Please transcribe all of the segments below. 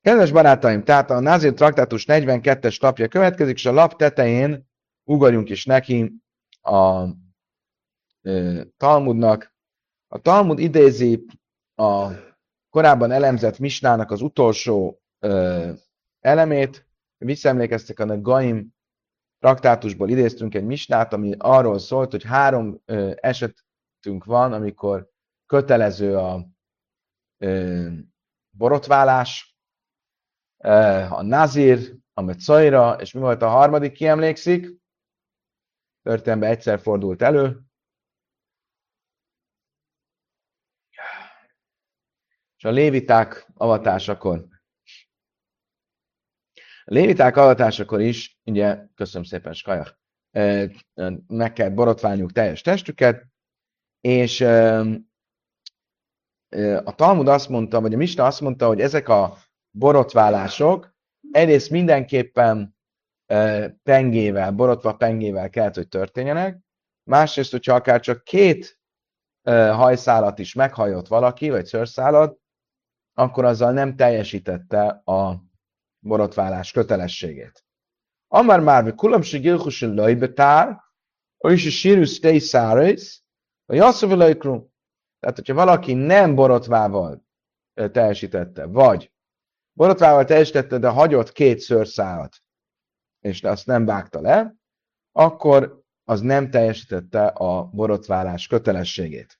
Kedves barátaim, tehát a Nazir traktátus 42-es lapja következik, és a lap tetején ugorjunk is neki a e, Talmudnak. A Talmud idézi a korábban elemzett Misnának az utolsó e, elemét. Visszaemlékeztek a Gaim traktátusból idéztünk egy Misnát, ami arról szólt, hogy három e, esetünk van, amikor kötelező a e, borotválás, a Nazir, a Metzaira, és mi volt a harmadik, ki emlékszik? Történetben egyszer fordult elő. És a léviták avatásakor. A léviták avatásakor is, ugye, köszönöm szépen, Skajak, meg kell borotválniuk teljes testüket, és a Talmud azt mondta, vagy a Misna azt mondta, hogy ezek a borotválások egyrészt mindenképpen pengével, borotva pengével kellett, hogy történjenek, másrészt, hogyha akár csak két hajszálat is meghajott valaki, vagy szőrszálat, akkor azzal nem teljesítette a borotválás kötelességét. Amar már ve kulam se gilchus lojbetár, és a sírus tei szárész, vagy jasszav Tehát, hogyha valaki nem borotvával teljesítette, vagy borotvával teljesítette, de hagyott két szőrszálat, és azt nem vágta le, akkor az nem teljesítette a borotválás kötelességét.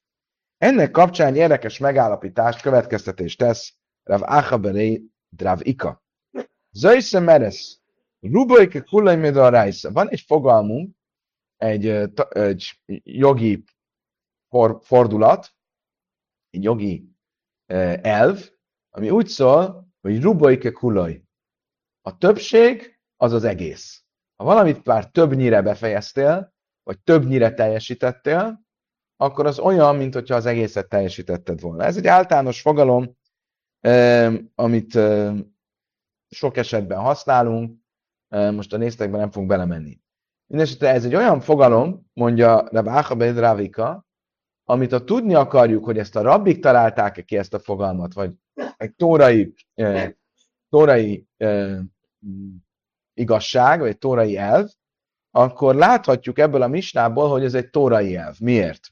Ennek kapcsán érdekes megállapítást, következtetést tesz Rav Achaberei Drav Ika. Zöjsze meres, rubojke kullaj Van egy fogalmunk, egy, egy jogi fordulat, egy jogi elv, ami úgy szól, hogy rubajke kulaj. A többség az az egész. Ha valamit már többnyire befejeztél, vagy többnyire teljesítettél, akkor az olyan, mint hogyha az egészet teljesítetted volna. Ez egy általános fogalom, amit sok esetben használunk, most a néztekben nem fogunk belemenni. Mindenesetre ez egy olyan fogalom, mondja Rabáha Bedravika, amit ha tudni akarjuk, hogy ezt a rabbik találták-e ki ezt a fogalmat, vagy egy tórai, eh, tórai eh, igazság, vagy egy tórai elv, akkor láthatjuk ebből a misnából, hogy ez egy tórai elv. Miért?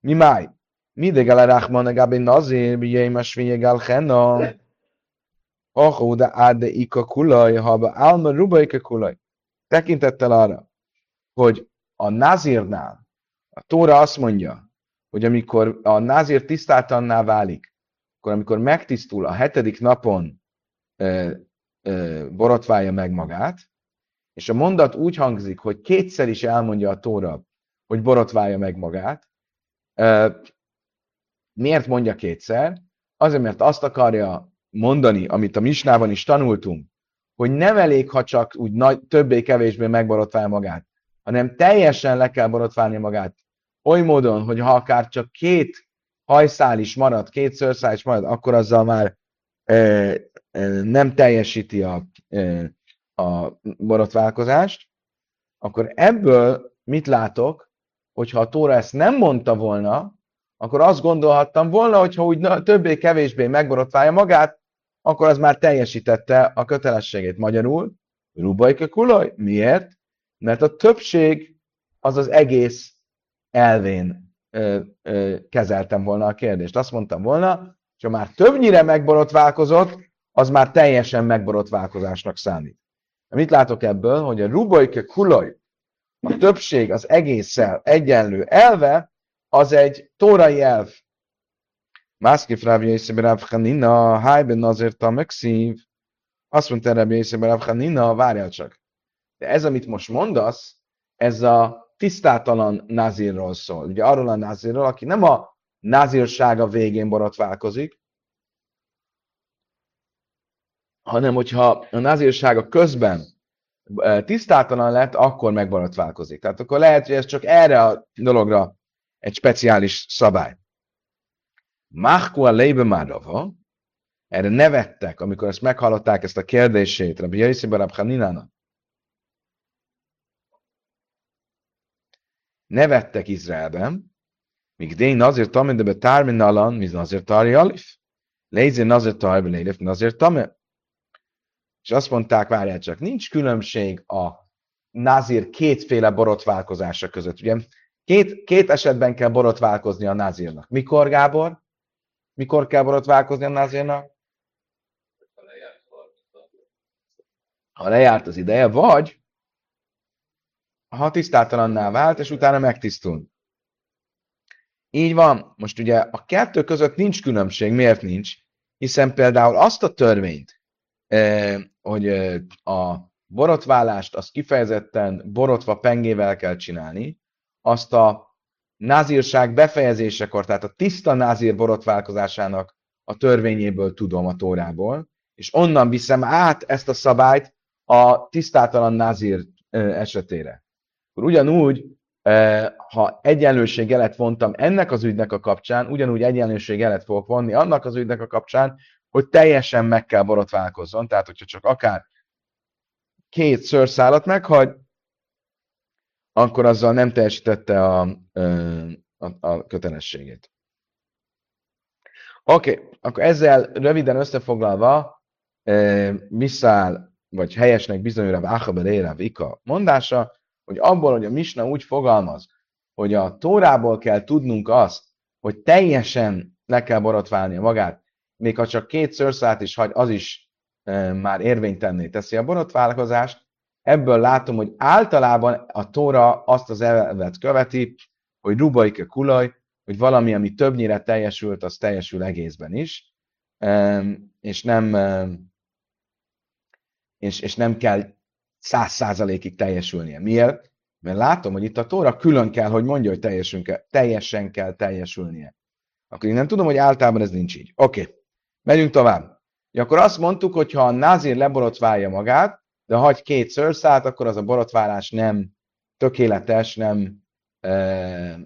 Mi máj? Midegel a Rachman Gabi Nazir, Bijémas Viegel Henna, Ahó de áde ika kulaj, ha be álma ruba ika kulaj. Tekintettel arra, hogy a Nazirnál a Tóra azt mondja, hogy amikor a Nazir tisztátanná válik, akkor amikor megtisztul a hetedik napon ö, ö, borotválja meg magát, és a mondat úgy hangzik, hogy kétszer is elmondja a Tóra, hogy borotválja meg magát. Ö, miért mondja kétszer? Azért, mert azt akarja mondani, amit a Misnában is tanultunk, hogy nem elég, ha csak úgy nagy, többé-kevésbé megborotválja magát, hanem teljesen le kell borotválni magát. Oly módon, hogy ha akár csak két hajszál is marad, két szőrszál is marad, akkor azzal már e, nem teljesíti a, e, a borotválkozást, akkor ebből mit látok, hogyha a Tóra ezt nem mondta volna, akkor azt gondolhattam volna, hogyha úgy többé-kevésbé megborotválja magát, akkor az már teljesítette a kötelességét. Magyarul, rubajka kulaj. Miért? Mert a többség az az egész elvén ö, ö, kezeltem volna a kérdést. Azt mondtam volna, hogy ha már többnyire megborotválkozott, az már teljesen megborotválkozásnak számít. Mit látok ebből? Hogy a rubajke kulaj, a többség az egésszel egyenlő elve, az egy tórai elv. Mászki Rabbi Yisib Rav Hanina, Hájben azért a megszív. Azt mondta Rabbi Yisib Rav várjál csak. De ez, amit most mondasz, ez a tisztátalan nazirról szól. Ugye arról a nazirról, aki nem a nazirsága végén borotválkozik, hanem hogyha a nazirsága közben e, tisztátalan lett, akkor megborotválkozik. Tehát akkor lehet, hogy ez csak erre a dologra egy speciális szabály. Machku a lébe márava, erre nevettek, amikor ezt meghallották, ezt a kérdését, Rabbi Jaiszi Barab Haninának. Nevettek Izraelben, míg dén azért tamid, de tármin nalan, mi azért tarj alif. Lézé azért tarj, lélef azért tame. és azt mondták, várjál csak, nincs különbség a nazir kétféle borotválkozása között. Ugye két, két esetben kell borotválkozni a nazirnak. Mikor, Gábor? Mikor kell borotválkozni a nazirnak? Ha lejárt az ideje, vagy ha tisztátalanná vált, és utána megtisztul. Így van. Most ugye a kettő között nincs különbség. Miért nincs? Hiszen például azt a törvényt, hogy a borotválást azt kifejezetten borotva pengével kell csinálni, azt a názírság befejezésekor, tehát a tiszta názír borotválkozásának a törvényéből tudom a tórából, és onnan viszem át ezt a szabályt a tisztátalan názír esetére. Akkor ugyanúgy, ha egyenlőségjelet vontam ennek az ügynek a kapcsán, ugyanúgy egyenlőségjelet fogok vonni annak az ügynek a kapcsán, hogy teljesen meg kell borotválkozzon, tehát hogyha csak akár két szőrszálat meghagy, akkor azzal nem teljesítette a, a, a kötelességét. Oké, okay, akkor ezzel röviden összefoglalva visszaáll, vagy helyesnek bizonyul a Achaber Vika mondása, hogy abból, hogy a Misna úgy fogalmaz, hogy a Tórából kell tudnunk azt, hogy teljesen le kell borotválnia magát, még ha csak két szőrszát is hagy, az is e, már érvénytenné teszi a borotválkozást. Ebből látom, hogy általában a Tóra azt az elvet követi, hogy rubaike kulaj, hogy valami, ami többnyire teljesült, az teljesül egészben is, e, és nem, e, és, és nem kell száz százalékig teljesülnie. Miért? Mert látom, hogy itt a Tóra külön kell, hogy mondja, hogy teljesen kell teljesülnie. Akkor én nem tudom, hogy általában ez nincs így. Oké, okay. megyünk tovább. Ja, akkor azt mondtuk, hogy ha a názír leborotválja magát, de hagy két szőrszát, akkor az a borotválás nem tökéletes, nem e,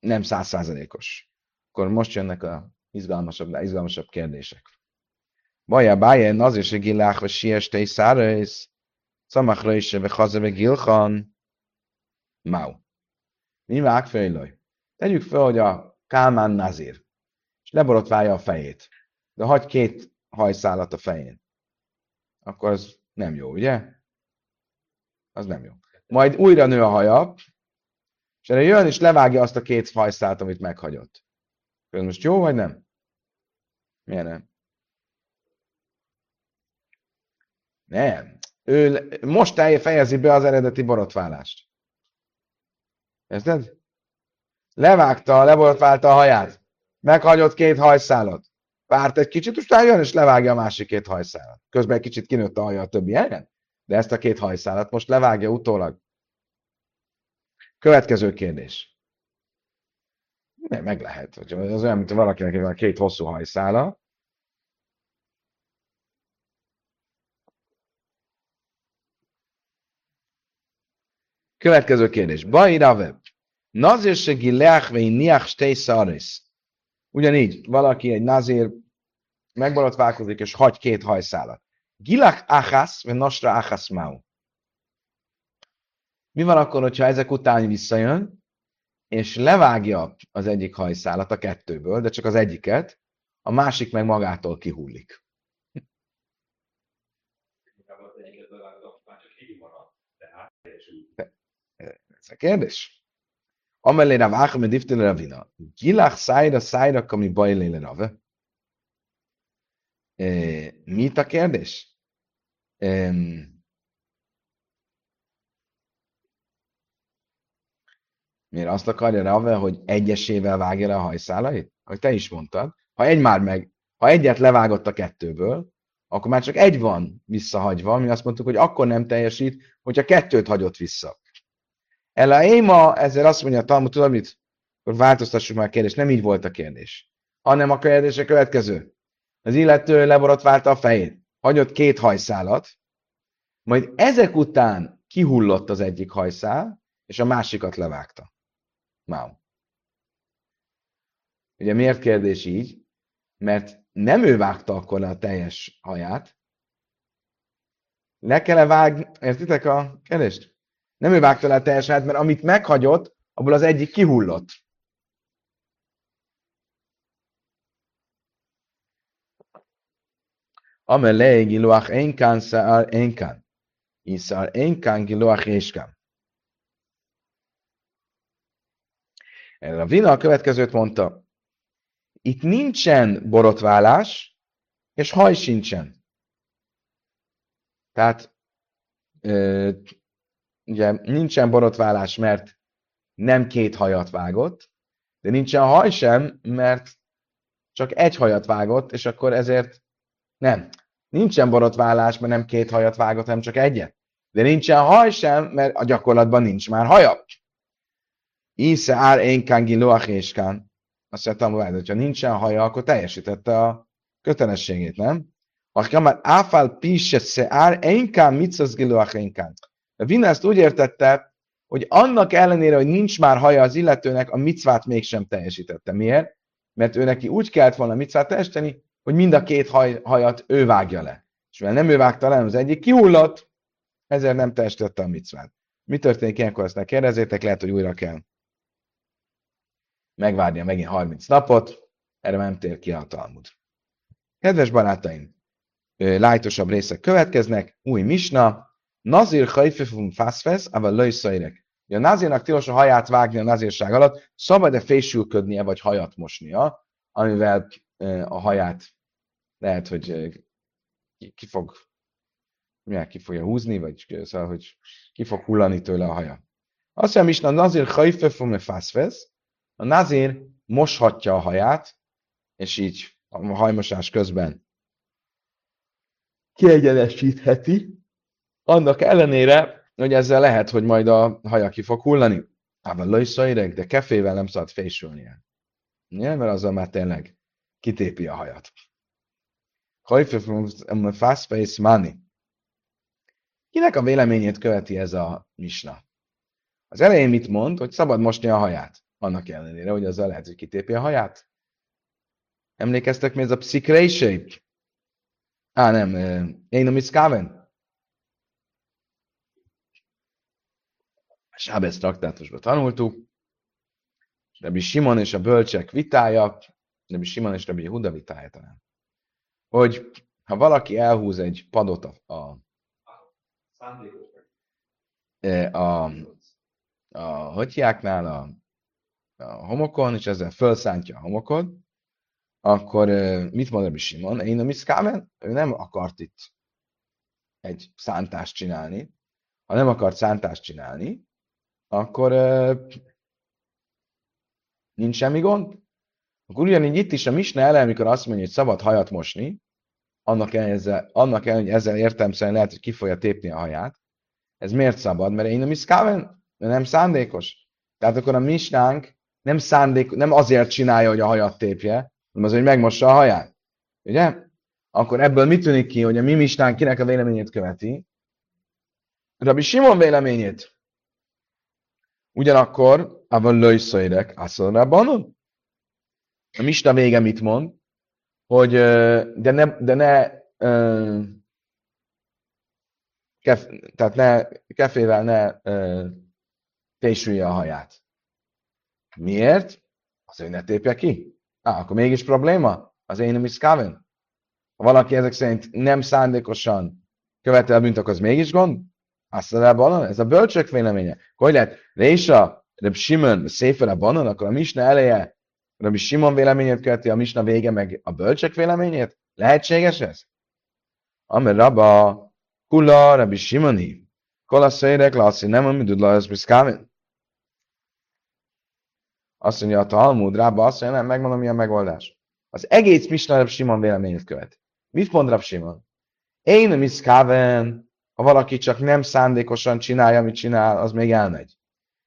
nem százszázalékos. Akkor most jönnek a izgalmasabb, izgalmasabb kérdések. Baja, bája, nazir se vagy siestei szárész, Szamach Röjse, ve Chaze, ve Gilchan, Mau. Mi vág fejlőj? Tegyük fel, hogy a Kálmán Nazir, és leborotválja a fejét, de hagy két hajszálat a fején. Akkor az nem jó, ugye? Az nem jó. Majd újra nő a haja, és erre jön és levágja azt a két hajszálat, amit meghagyott. Ez most jó, vagy nem? Miért nem? Nem ő most fejezi be az eredeti borotválást. Érted? Levágta, leborotválta a haját. Meghagyott két hajszálat. Várt egy kicsit, utána jön és levágja a másik két hajszálat. Közben egy kicsit kinőtt a haja a többi helyen, de ezt a két hajszálat most levágja utólag. Következő kérdés. Nem, meg lehet. Az olyan, mint valakinek van két hosszú hajszála, Következő kérdés. Baj Rave. Nazir se vei niach stei szaris. Ugyanígy, valaki egy nazir megborotválkozik, és hagy két hajszálat. Gilach achas, vagy nasra achas mau. Mi van akkor, hogyha ezek után visszajön, és levágja az egyik hajszálat a kettőből, de csak az egyiket, a másik meg magától kihullik. Ez a kérdés. Amelé Rav Achmed Iftel Ravina. Gilach szájra szájra kami bajléle Rave. Mi itt a kérdés? Miért azt akarja Rave, hogy egyesével vágja le a hajszálait? Hogy te is mondtad. Ha egy már meg, ha egyet levágott a kettőből, akkor már csak egy van visszahagyva, mi azt mondtuk, hogy akkor nem teljesít, hogyha kettőt hagyott vissza. Ela éma, ezzel azt mondja a Talmud, tudod mit? Akkor változtassuk már a kérdést. Nem így volt a kérdés. Hanem a kérdés a következő. Az illető leborotválta a fejét. Hagyott két hajszálat, majd ezek után kihullott az egyik hajszál, és a másikat levágta. Mau. Ugye miért kérdés így? Mert nem ő vágta akkor le a teljes haját. Le kell -e vágni, értitek a kérdést? Nem ő vágta le a teljes haját, mert amit meghagyott, abból az egyik kihullott. Amelé giluach enkán szár enkán. Iszár enkán giluach éskán. A Vina a következőt mondta. Itt nincsen borotválás, és haj sincsen. Tehát ugye nincsen borotválás, mert nem két hajat vágott, de nincsen haj sem, mert csak egy hajat vágott, és akkor ezért nem. Nincsen borotválás, mert nem két hajat vágott, hanem csak egyet. De nincsen haj sem, mert a gyakorlatban nincs már haja. Isze ár én kángi loachéskán. Azt mondtam, hogy hogyha nincsen haja, akkor teljesítette a kötelességét, nem? Ha már áfál pisse se ár én kán mitzaz giloachénkán. A Vina ezt úgy értette, hogy annak ellenére, hogy nincs már haja az illetőnek, a micvát mégsem teljesítette. Miért? Mert ő neki úgy kellett volna micvát teljesíteni, hogy mind a két haj, hajat ő vágja le. És mivel nem ő vágta le, az egyik kihullott, ezért nem teljesítette a micvát. Mi történik ilyenkor, ezt ne kérdezzétek, lehet, hogy újra kell megvárnia megint 30 napot, erre nem tér ki a Talmud. Kedves barátaim, lájtosabb részek következnek, új misna, Nazir hajfefum faszfesz, ával löjszajrek. A nazirnak tilos a haját vágni a nazírság alatt, szabad-e fésülködnie, vagy hajat mosnia, amivel a haját lehet, hogy ki fog, milyen, ki fogja húzni, vagy szóval, hogy ki fog hullani tőle a haja. Azt mondja, is a nazir hajfefum faszfesz, a nazir moshatja a haját, és így a hajmosás közben kiegyenesítheti, annak ellenére, hogy ezzel lehet, hogy majd a haja ki fog hullani. Ában lőszajreg, de kefével nem szabad fésülnie. Ja, mert azzal már tényleg kitépi a hajat. Hajfő fast face money. Kinek a véleményét követi ez a misna? Az elején mit mond, hogy szabad mosni a haját. Annak ellenére, hogy azzal lehet, hogy kitépi a haját. Emlékeztek mi ez a pszikrei Á, nem, én a miszkáven? Sábez traktátusban tanultuk, Rabbi Simon és a bölcsek vitája, Rabbi Simon és Rabbi Huda vitája talán, hogy ha valaki elhúz egy padot a, a, e, a, a, a hotyáknál, a, a homokon, és ezzel felszántja a homokot, akkor e, mit mond Rabbi Simon? Én a miszkámen, ő nem akart itt egy szántást csinálni, ha nem akart szántást csinálni, akkor nincs semmi gond. Akkor ugyanígy itt is a Misne ele, amikor azt mondja, hogy szabad hajat mosni, annak el, ezzel, annak el, hogy ezzel értelmszerűen lehet, hogy ki fogja tépni a haját. Ez miért szabad? Mert én a miszkáven, nem szándékos. Tehát akkor a misnánk nem szándék, nem azért csinálja, hogy a hajat tépje, hanem az, hogy megmossa a haját. Ugye? Akkor ebből mit tűnik ki, hogy a mi misnánk kinek a véleményét követi? Rabbi Simon véleményét. Ugyanakkor, avon lőszöjrek, asszonrabanon. A Mista vége mit mond? Hogy, de ne, de ne kef, tehát ne, kefével ne fésülje a haját. Miért? Az, hogy ne tépje ki. Á, akkor mégis probléma? Az én is Ha valaki ezek szerint nem szándékosan követel bűnt, akkor az mégis gond? Azt a ez a bölcsök véleménye. Hogy lehet? Résa, Reb Simon, Széfer a banon, akkor a Misna eleje Rabbi Simon véleményét követi, a Misna vége meg a bölcsök véleményét? Lehetséges ez? Amir Rabba, Kula, Rabbi Simoni, Kola Szérek, Lassi, nem a midud la Biszkávin. Azt mondja a Talmud, Rabba azt mondja, nem, megmondom, mi a megoldás. Az egész Misna Rabbi Simon véleményét követi. Mit mond Rabbi Simon? Én a Miszkáven, ha valaki csak nem szándékosan csinálja, amit csinál, az még elmegy.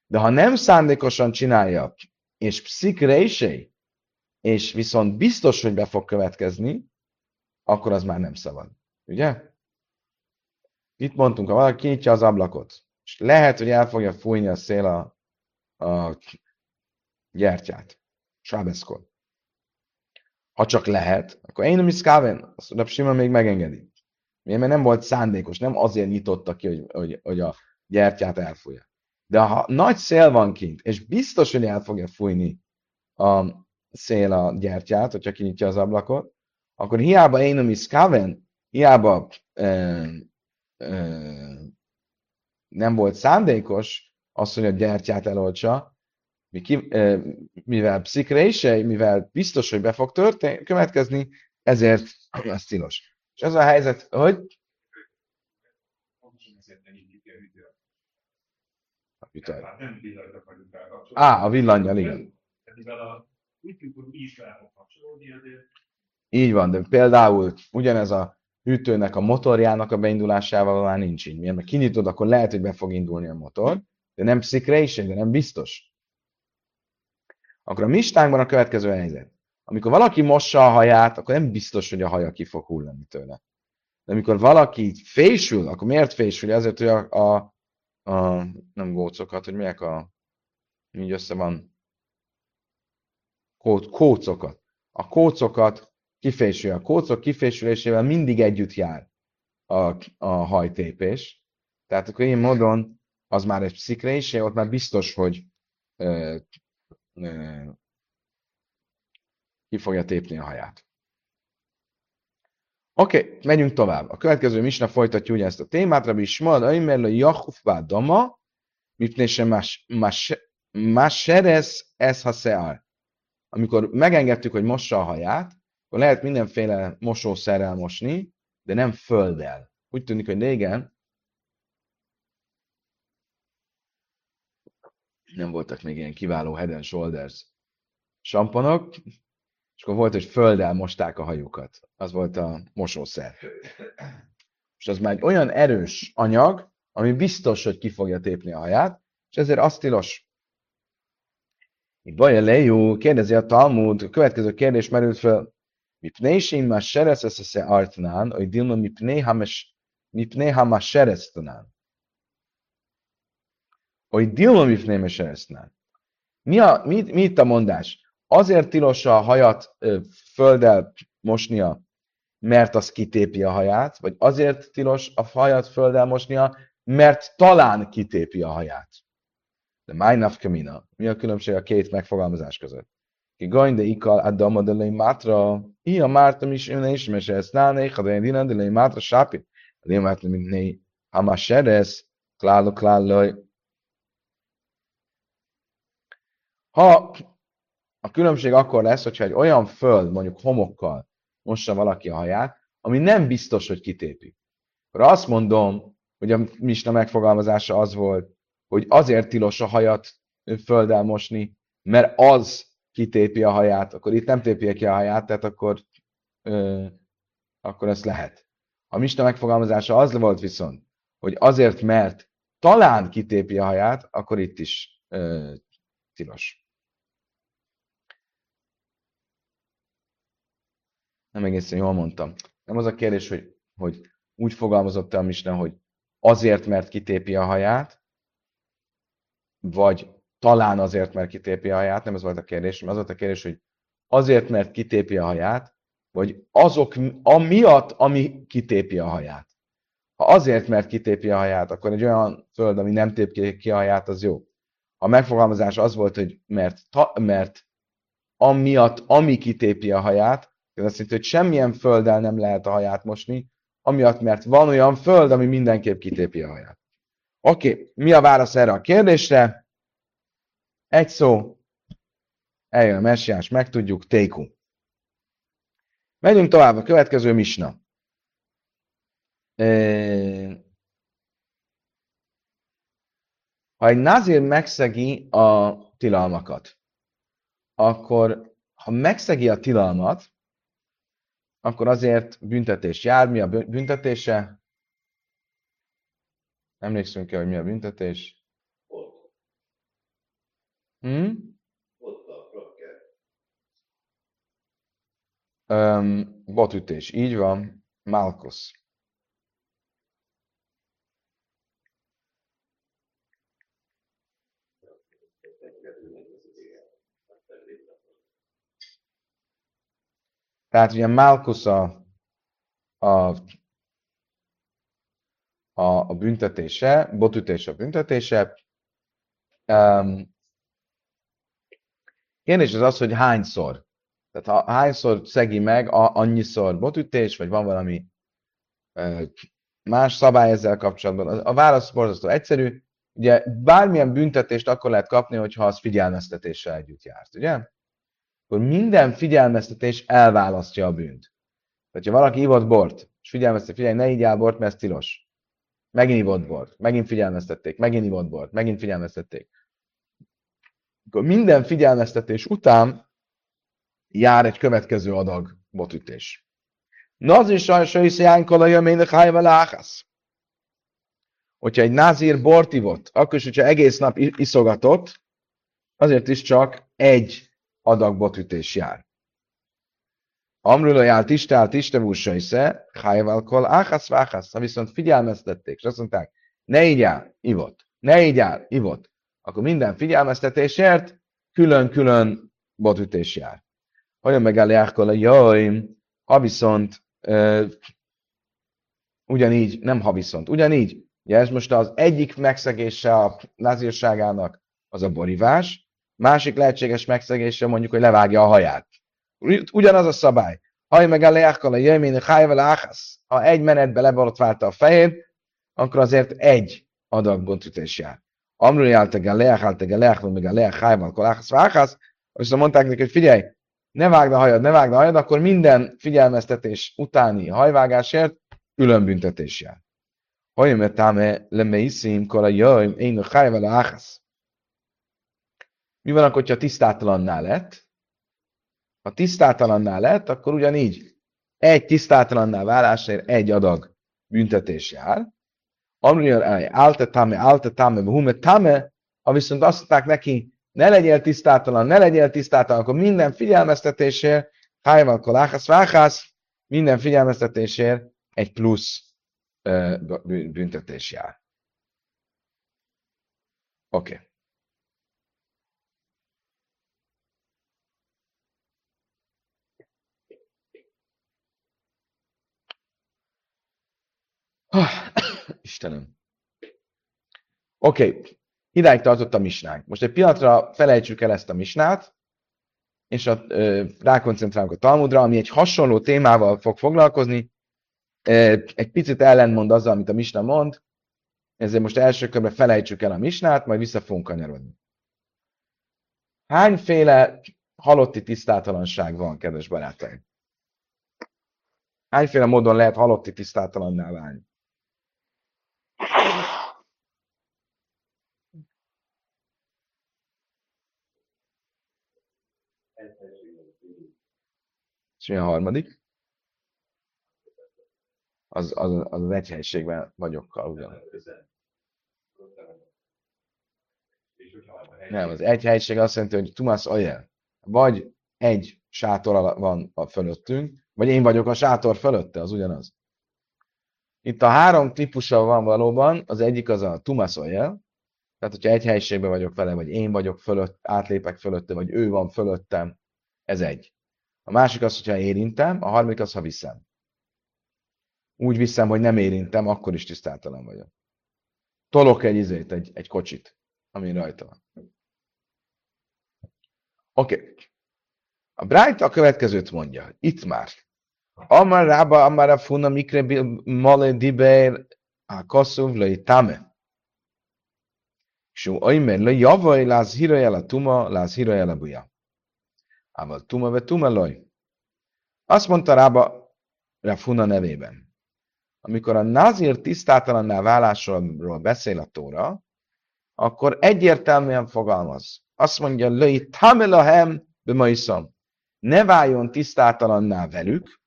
De ha nem szándékosan csinálja, és pszikrésé, és viszont biztos, hogy be fog következni, akkor az már nem szabad. Ugye? Itt mondtunk, ha valaki kinyitja az ablakot, és lehet, hogy el fogja fújni a szél a, a gyertyát, sábeszkor. Ha csak lehet, akkor én nem is káven, azt Simon még megengedi. Mert nem volt szándékos, nem azért nyitotta ki, hogy, hogy, hogy a gyertyát elfújja. De ha nagy szél van kint, és biztos, hogy el fogja fújni a szél a gyertyát, hogyha kinyitja az ablakot, akkor hiába én is kaven, hiába ö, ö, nem volt szándékos az, hogy a gyertyát eloltsa, mivel pszikrése, mivel biztos, hogy be fog történni, következni, ezért az tilos. És ez a helyzet, hogy a hűtő. Á, a villanyjal, igen. Így van, de például ugyanez a hűtőnek a motorjának a beindulásával már nincs így. Mert kinyitod, akkor lehet, hogy be fog indulni a motor, de nem pszikrése, de nem biztos. Akkor a mistánkban a következő helyzet. Amikor valaki mossa a haját, akkor nem biztos, hogy a haja ki fog hullani tőle. De amikor valaki fésül, akkor miért fésül? Azért, hogy a, a, a nem gócokat, hogy miek a, így össze van, kó, kócokat. A kócokat kifésül. A kócok kifésülésével mindig együtt jár a, a hajtépés. Tehát akkor ilyen módon az már egy pszikrés, ott már biztos, hogy ö, ö, ki fogja tépni a haját. Oké, okay, megyünk tovább. A következő misna folytatja ugye ezt a témát, Rabbi Ismael, Aimerle Jachufvá Dama, mipné sem Máseres ez ha szear. Amikor megengedtük, hogy mossa a haját, akkor lehet mindenféle mosószerrel mosni, de nem földdel. Úgy tűnik, hogy régen nem voltak még ilyen kiváló Head and Shoulders samponok, és akkor volt, hogy földdel mosták a hajukat. Az volt a mosószer. És az már egy olyan erős anyag, ami biztos, hogy ki fogja tépni a haját, és ezért azt tilos. Itt Baja Lejú kérdezi a Talmud, a következő kérdés merült fel. Mipnei ma seresz eszese artnán, hogy dilma mipnei ha ma seresztanán. Hogy dilma mipnei seresztanán. Mi, a, mi, mi itt a mondás? Azért tilos a hajat földdel mosnia, mert az kitépi a haját, vagy azért tilos a hajat földdel mosnia, mert talán kitépi a haját. De májnaf kamina. Mi a különbség a két megfogalmazás között? Ki gajn de ikal adama de lei mátra, a mártam is ön is, mese ezt náné, ha de dinan lei mátra sápi. De mátra mint né, ha ma seresz, klálo kláloj. Ha a különbség akkor lesz, hogyha egy olyan föld, mondjuk homokkal mossa valaki a haját, ami nem biztos, hogy kitépi. Akkor azt mondom, hogy a misna megfogalmazása az volt, hogy azért tilos a hajat földdel mosni, mert az kitépi a haját, akkor itt nem tépi ki a haját, tehát akkor, ö, akkor ezt lehet. A Mista megfogalmazása az volt viszont, hogy azért, mert talán kitépi a haját, akkor itt is ö, tilos. Nem egészen jól mondtam. Nem az a kérdés, hogy, hogy úgy fogalmazott a Misna, hogy azért, mert kitépi a haját, vagy talán azért, mert kitépi a haját, nem ez volt a kérdés, az volt a kérdés, hogy azért, mert kitépi a haját, vagy azok amiatt, ami kitépi a haját. Ha azért, mert kitépi a haját, akkor egy olyan föld, ami nem tép ki a haját, az jó. A megfogalmazás az volt, hogy mert, ta, mert amiatt, ami kitépi a haját, ez azt jelenti, hogy semmilyen földdel nem lehet a haját mosni, amiatt, mert van olyan föld, ami mindenképp kitépi a haját. Oké, mi a válasz erre a kérdésre? Egy szó, eljön a messiás, megtudjuk, téku. Megyünk tovább, a következő misna. Ha egy nazir megszegi a tilalmakat, akkor ha megszegi a tilalmat, akkor azért büntetés jár. Mi a büntetése? Emlékszünk-e, hogy mi a büntetés? Hm? Um, botütés, így van. Malkusz. Tehát ugye Malkusz a, a, a, a büntetése, botütés a büntetése. Um, kérdés az az, hogy hányszor. Tehát ha hányszor szegi meg, a, annyiszor botütés, vagy van valami más szabály ezzel kapcsolatban. A válasz borzasztó egyszerű. Ugye bármilyen büntetést akkor lehet kapni, hogyha az figyelmeztetéssel együtt járt, ugye? Akkor minden figyelmeztetés elválasztja a bűnt. Tehát, ha valaki ivott bort, és figyelmeztet, figyelj, ne így bort, mert ez tilos. Megint ivott bort, megint figyelmeztették, megint ivott bort, megint figyelmeztették. Akkor minden figyelmeztetés után jár egy következő adag botütés. Nazir sajsai szjánkola jömének hájva láhász. Hogyha egy názír bort ivott, akkor is, hogyha egész nap iszogatott, azért is csak egy adag botütés jár. Amrula jár tistál, tistevúsa isze, hájval kol áhász váhász. Ha viszont figyelmeztették, és azt mondták, ne így áll, ivott, ne így áll, ivott, akkor minden figyelmeztetésért külön-külön botütés jár. Olyan meg a jaj, ha viszont uh, ugyanígy, nem ha viszont, ugyanígy, ugye ez most az egyik megszegése a názírságának az a borivás, másik lehetséges megszegése mondjuk, hogy levágja a haját. Ugyanaz a szabály. Haj meg a leákkal a jöjjmén, hájvel. Ha egy menetbe leborotválta a fejét, akkor azért egy adag bontütés jár. Amrul jálte galeach, jálte galeach, vagy meg a leach, hájval, koláhász, váhász, és mondták neki, hogy figyelj, ne vágd a hajad, ne vágd a hajad, akkor minden figyelmeztetés utáni hajvágásért külön büntetés jár. Hogy mert táme lemeiszim, kora jöjjm, én a hájval áhász. Mi van akkor, ha tisztátalanná lett? Ha tisztátalanná lett, akkor ugyanígy egy tisztátalanná válásért egy adag büntetés jár. Amriyar álte tame, álte tame, hume tame, ha viszont azt mondták neki, ne legyél tisztátalan, ne legyél tisztátalan, akkor minden figyelmeztetésért, hájval koláhász, váhász, minden figyelmeztetésért egy plusz büntetés jár. Oké. Okay. Istenem. Oké, okay. idáig tartott a misnánk. Most egy pillanatra felejtsük el ezt a misnát, és a, ö, rákoncentrálunk a Talmudra, ami egy hasonló témával fog foglalkozni, egy picit ellentmond azzal, amit a misna mond, ezért most első körben felejtsük el a misnát, majd vissza fogunk kanyarodni. Hányféle halotti tisztátalanság van, kedves barátaim? Hányféle módon lehet halotti tisztátalanná válni? És mi a harmadik? Az az, az, az egy helységben vagyok ugyan. Nem, az egy helység azt jelenti, hogy Tumas Ajel. Vagy egy sátor van a fölöttünk, vagy én vagyok a sátor fölötte, az ugyanaz. Itt a három típusa van valóban, az egyik az a Tumas Oyel, tehát hogyha egy helyiségben vagyok vele, vagy én vagyok fölött, átlépek fölötte, vagy ő van fölöttem, ez egy. A másik az, hogyha érintem, a harmadik az, ha viszem. Úgy viszem, hogy nem érintem, akkor is tisztátalan vagyok. Tolok egy izét, egy, egy kocsit, ami rajta van. Oké. Okay. A Bright a következőt mondja. Itt már. Amar rába, amar a funa, mikre male diber a koszuv lai tame. Só aimer le javaj, láz hírajel a tuma, láz hírajel a buja. Ával tuma ve tumeloj. Azt mondta Rába Rafuna nevében. Amikor a nazír tisztátalanná válásról beszél a Tóra, akkor egyértelműen fogalmaz. Azt mondja, löj tamelahem bemaiszom. Ne váljon tisztátalanná velük.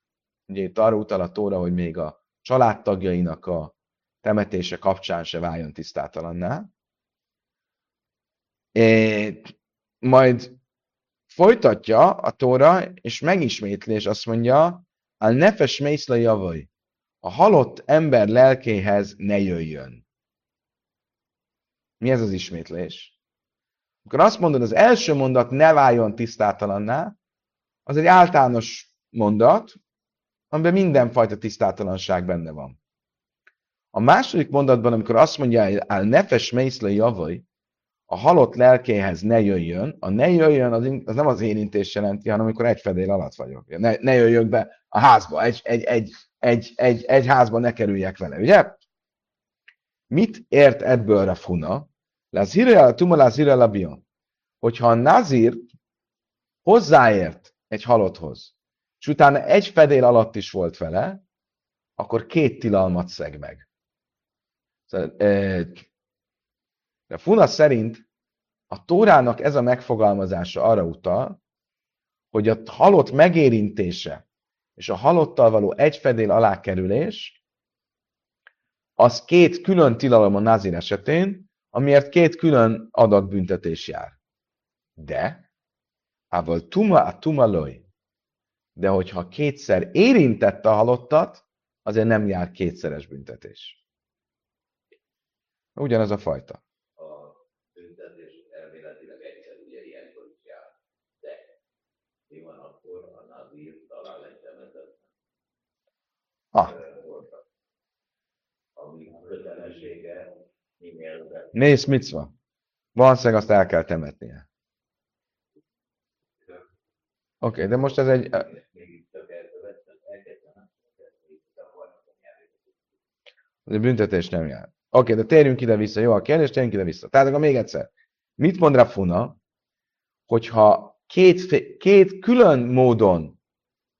Ugye itt arra utal a Tóra, hogy még a családtagjainak a temetése kapcsán se váljon tisztátalanná. É, majd folytatja a tóra, és megismétli, és azt mondja, a nefes mészle javai, a halott ember lelkéhez ne jöjjön. Mi ez az ismétlés? Akkor azt mondod, az első mondat ne váljon tisztátalanná, az egy általános mondat, amiben mindenfajta tisztátalanság benne van. A második mondatban, amikor azt mondja, hogy nefes mészle javaj, a halott lelkéhez ne jöjjön, a ne jöjjön az, az nem az érintés jelenti, hanem amikor egy fedél alatt vagyok. Ne, ne jöjjök be a házba, egy, egy, egy, egy, egy, egy házban ne kerüljek vele, ugye? Mit ért ebből a funa? Lazira, tuma lazira labion. Hogyha a nazir hozzáért egy halotthoz, és utána egy fedél alatt is volt vele, akkor két tilalmat szeg meg. Szóval, de Funa szerint a Tórának ez a megfogalmazása arra utal, hogy a halott megérintése és a halottal való egyfedél alá kerülés, az két külön tilalom a nazir esetén, amiért két külön adatbüntetés jár. De, ával tuma a tuma loj. De hogyha kétszer érintette a halottat, azért nem jár kétszeres büntetés. Ugyanaz a fajta. Ah. Nézd, van. Valószínűleg azt el kell temetnie. Oké, okay, de most ez egy... Ez egy büntetés nem jár. Oké, okay, de térjünk ide-vissza. Jó a kérdés, térjünk ide-vissza. Tehát akkor még egyszer. Mit mond Rafuna, hogyha két, két külön módon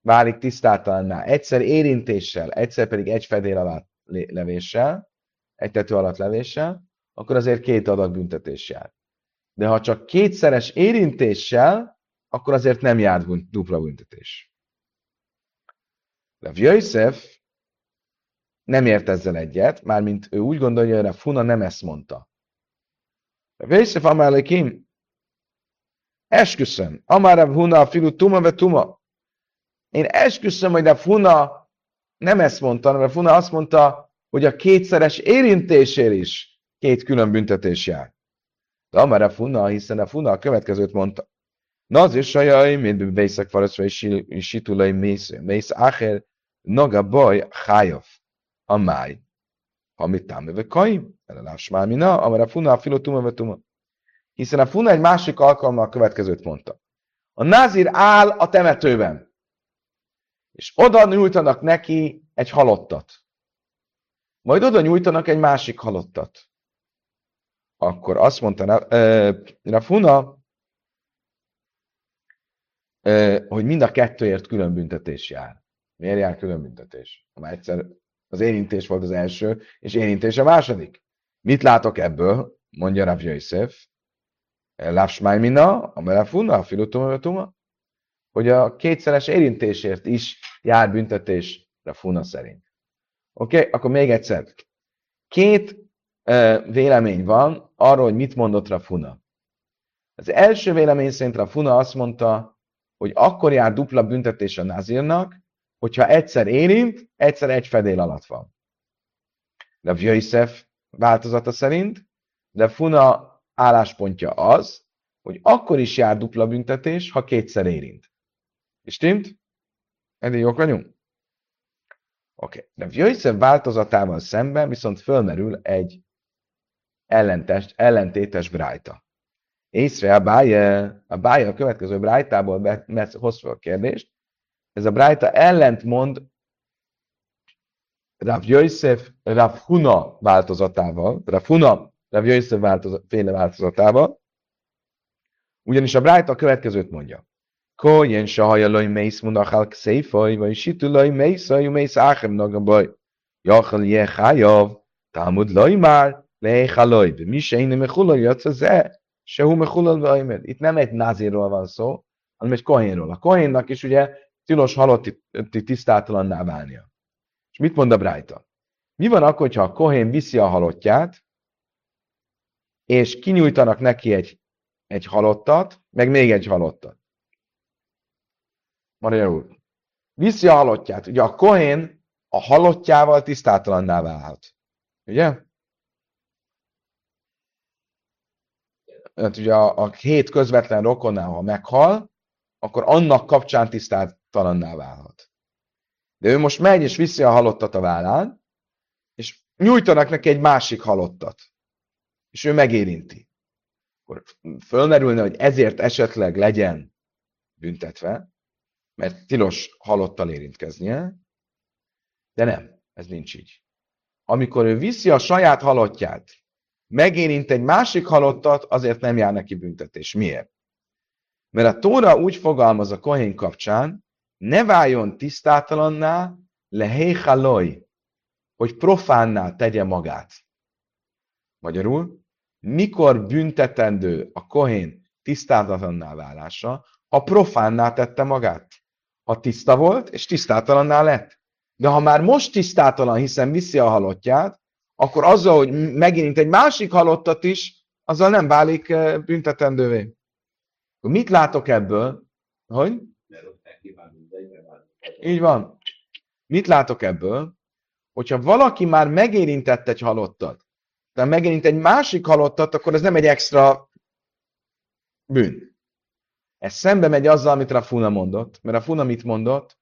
válik tisztátalanná. Egyszer érintéssel, egyszer pedig egy fedél alatt levéssel, egy tető alatt levéssel, akkor azért két adag büntetés jár. De ha csak kétszeres érintéssel, akkor azért nem jár dupla büntetés. De Jöjszef nem ért ezzel egyet, mármint ő úgy gondolja, hogy a Funa nem ezt mondta. De Jöjszef Amálekim, esküszöm, Amára Huna filu tuma ve tuma. Én esküszöm, hogy a Funa nem ezt mondta, hanem a Funa azt mondta, hogy a kétszeres érintésért is két külön büntetés jár. De a Funa, hiszen a Funa a következőt mondta. Na az is sajaj, mint bészek faraszra és situlai mész, áher, naga baj, hájav, a máj. Ha mit támöve kaim, elelás már mina, a Funa a filotuma tuma. Hiszen a Funa egy másik alkalommal a következőt mondta. A názir áll a temetőben és oda nyújtanak neki egy halottat. Majd oda nyújtanak egy másik halottat. Akkor azt mondta Rafuna, hogy mind a kettőért külön büntetés jár. Miért jár külön büntetés? Már egyszer az érintés volt az első, és érintés a második. Mit látok ebből? Mondja Rav Yosef. Lávsmáj mina, a melefuna, a filutuma, hogy a kétszeres érintésért is jár büntetés Rafuna szerint. Oké, okay? akkor még egyszer. Két uh, vélemény van arról, hogy mit mondott Rafuna. Az első vélemény szerint Rafuna azt mondta, hogy akkor jár dupla büntetés a nazírnak, hogyha egyszer érint, egyszer egy fedél alatt van. De Yosef változata szerint, de Funa álláspontja az, hogy akkor is jár dupla büntetés, ha kétszer érint. Stimmt? Eddig jók vagyunk? Oké. Okay. De Jöjszöv változatával szemben viszont fölmerül egy ellentest, ellentétes brájta. Észre a bája, a bája a következő brájtából hoz fel a kérdést. Ez a brájta ellentmond Rav Yosef, Rav Huna változatával, Rav Huna, Rav Yosef változat, féle változatával, ugyanis a Brájta a következőt mondja. Koyen sahaja loj mész munachal kszéfaj, vagy situ loj mészaj, mész áchem nagabaj. Jachal je chajav, Talmud loj már, lejchaloj, de mi se innen mechulaj, jatsz az e, se hu mechulaj vajmed. Itt nem egy názéról van szó, hanem egy kohénról. A kohénnak is ugye tilos halotti tisztátalanná válnia. És mit mond a Brájta? Mi van akkor, ha a kohén viszi a halottját, és kinyújtanak neki egy, egy halottat, meg még egy halottat? Maria úr. Viszi a halottját. Ugye a kohén a halottjával tisztátalanná válhat. Ugye? Hát ugye a, a hét közvetlen rokonnál, ha meghal, akkor annak kapcsán tisztátalanná válhat. De ő most megy és viszi a halottat a vállán, és nyújtanak neki egy másik halottat. És ő megérinti. Akkor fölmerülne, hogy ezért esetleg legyen büntetve, mert tilos halottal érintkeznie, De nem, ez nincs így. Amikor ő viszi a saját halottját, megérint egy másik halottat, azért nem jár neki büntetés. Miért? Mert a Tóra úgy fogalmaz a kohén kapcsán, ne váljon tisztátalanná le héhaloj, hogy profánná tegye magát. Magyarul, mikor büntetendő a kohén tisztátalanná válása, ha profánná tette magát. Ha tiszta volt, és tisztátalanná lett. De ha már most tisztátalan, hiszen viszi a halottját, akkor azzal, hogy megint egy másik halottat is, azzal nem válik eh, büntetendővé. Mit látok ebből? Hogy? Így van. Mit látok ebből? Hogyha valaki már megérintett egy halottat, de megérint egy másik halottat, akkor ez nem egy extra bűn. Ez szembe megy azzal, amit Rafuna mondott, mert Rafuna mit mondott?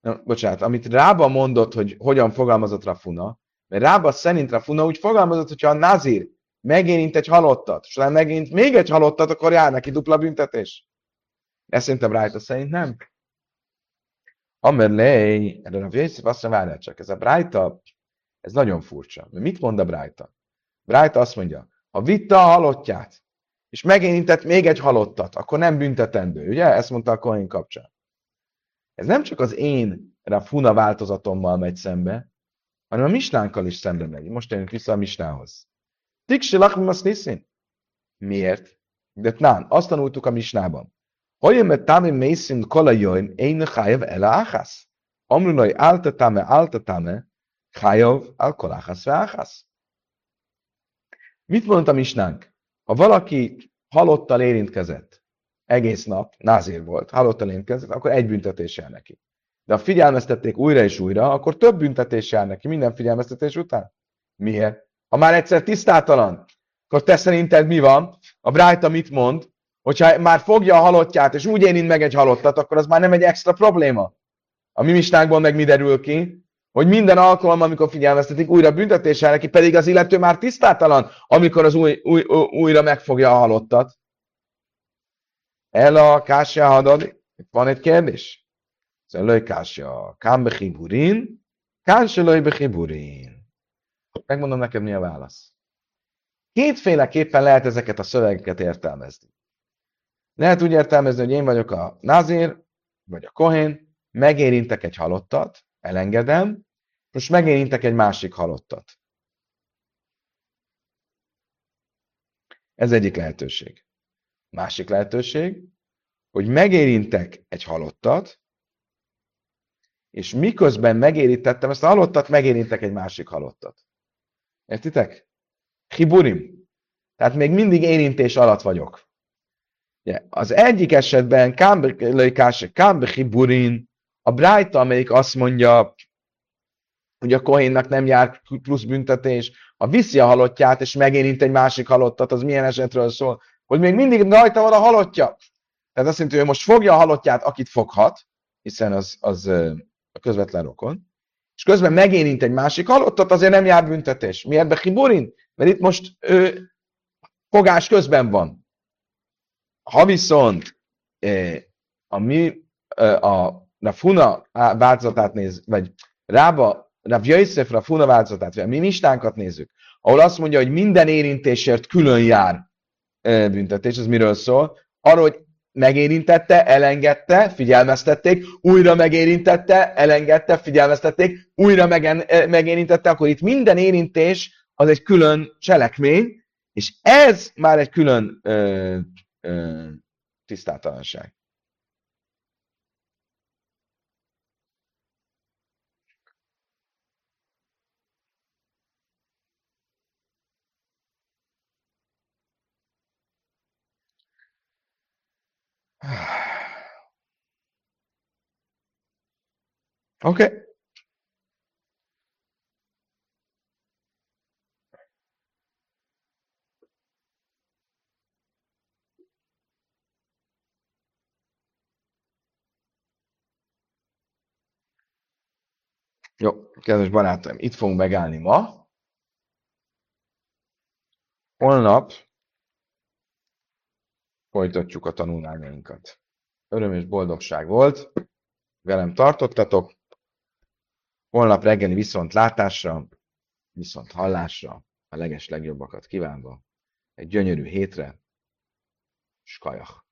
Na, bocsánat, amit Rába mondott, hogy hogyan fogalmazott Rafuna, mert Rába szerint Rafuna úgy fogalmazott, hogyha a Nazir megérint egy halottat, és utána megérint még egy halottat, akkor jár neki dupla büntetés. Ezt szerintem Rájta szerint nem. Amerlej, erre a Vészif azt mondja, csak, ez a Brájta, ez nagyon furcsa. Mit mond a Brájta? Brájta azt mondja, ha vitte a halottját, és megérintett még egy halottat, akkor nem büntetendő, ugye? Ezt mondta a Kohen kapcsán. Ez nem csak az én Rafuna változatommal megy szembe, hanem a misnánkkal is szembe megy. Most jönünk vissza a misnához. Tiksi lakmimasz niszin. Miért? De nán, azt tanultuk a misnában. Hogy met tame mészin kola jöjjön, én chajav ele áhász. Amrunai álta tame, álta tame, chajav al koláhász ve áhász. Mit mondta misnánk? Ha valaki halottal érintkezett, egész nap, názír volt, halottal érintkezett, akkor egy büntetés jár neki. De ha figyelmeztették újra és újra, akkor több büntetés jár neki minden figyelmeztetés után. Miért? Ha már egyszer tisztátalan, akkor te szerinted mi van? A Brájta mit mond? Hogyha már fogja a halottját, és úgy érint meg egy halottat, akkor az már nem egy extra probléma. A mi mistánkból meg mi derül ki? Hogy minden alkalom, amikor figyelmeztetik, újra büntetéssel neki, pedig az illető már tisztátalan, amikor az új, új, újra megfogja a halottat. El a kásja hadad, itt van egy kérdés. A kásja, bechiburin, kásja löj bechiburin. Megmondom neked, mi a válasz. Kétféleképpen lehet ezeket a szövegeket értelmezni. Lehet úgy értelmezni, hogy én vagyok a nazir, vagy a kohén, megérintek egy halottat, elengedem, most megérintek egy másik halottat. Ez egyik lehetőség. Másik lehetőség, hogy megérintek egy halottat, és miközben megérintettem ezt a halottat, megérintek egy másik halottat. Értitek? Hiburim. Tehát még mindig érintés alatt vagyok. Az egyik esetben Kámbe Hiburin, a Brájta, amelyik azt mondja, hogy a kohénnak nem jár plusz büntetés, ha viszi a halottját, és megérint egy másik halottat, az milyen esetről szól? Hogy még mindig rajta van a halottja. Tehát azt jelenti, hogy most fogja a halottját, akit foghat, hiszen az, az a közvetlen rokon, és közben megérint egy másik halottat, azért nem jár büntetés. Miért be Hiburin? Mert itt most ő fogás közben van. Ha viszont a mi a, a Funa változatát néz, vagy Rába Rav Jöjszef, Rav Huna változatát, a mi mistánkat nézzük, ahol azt mondja, hogy minden érintésért külön jár büntetés, ez miről szól? Arról, hogy megérintette, elengedte, figyelmeztették, újra megérintette, elengedte, figyelmeztették, újra megen, megérintette, akkor itt minden érintés az egy külön cselekmény, és ez már egy külön ö, ö, tisztátalanság. Okay. Jó, kedves barátaim, itt fogunk megállni ma. Holnap folytatjuk a tanulmányainkat. Öröm és boldogság volt, velem tartottatok, Holnap reggeli viszont látásra, viszont hallásra, a leges legjobbakat kívánva, egy gyönyörű hétre, skajach!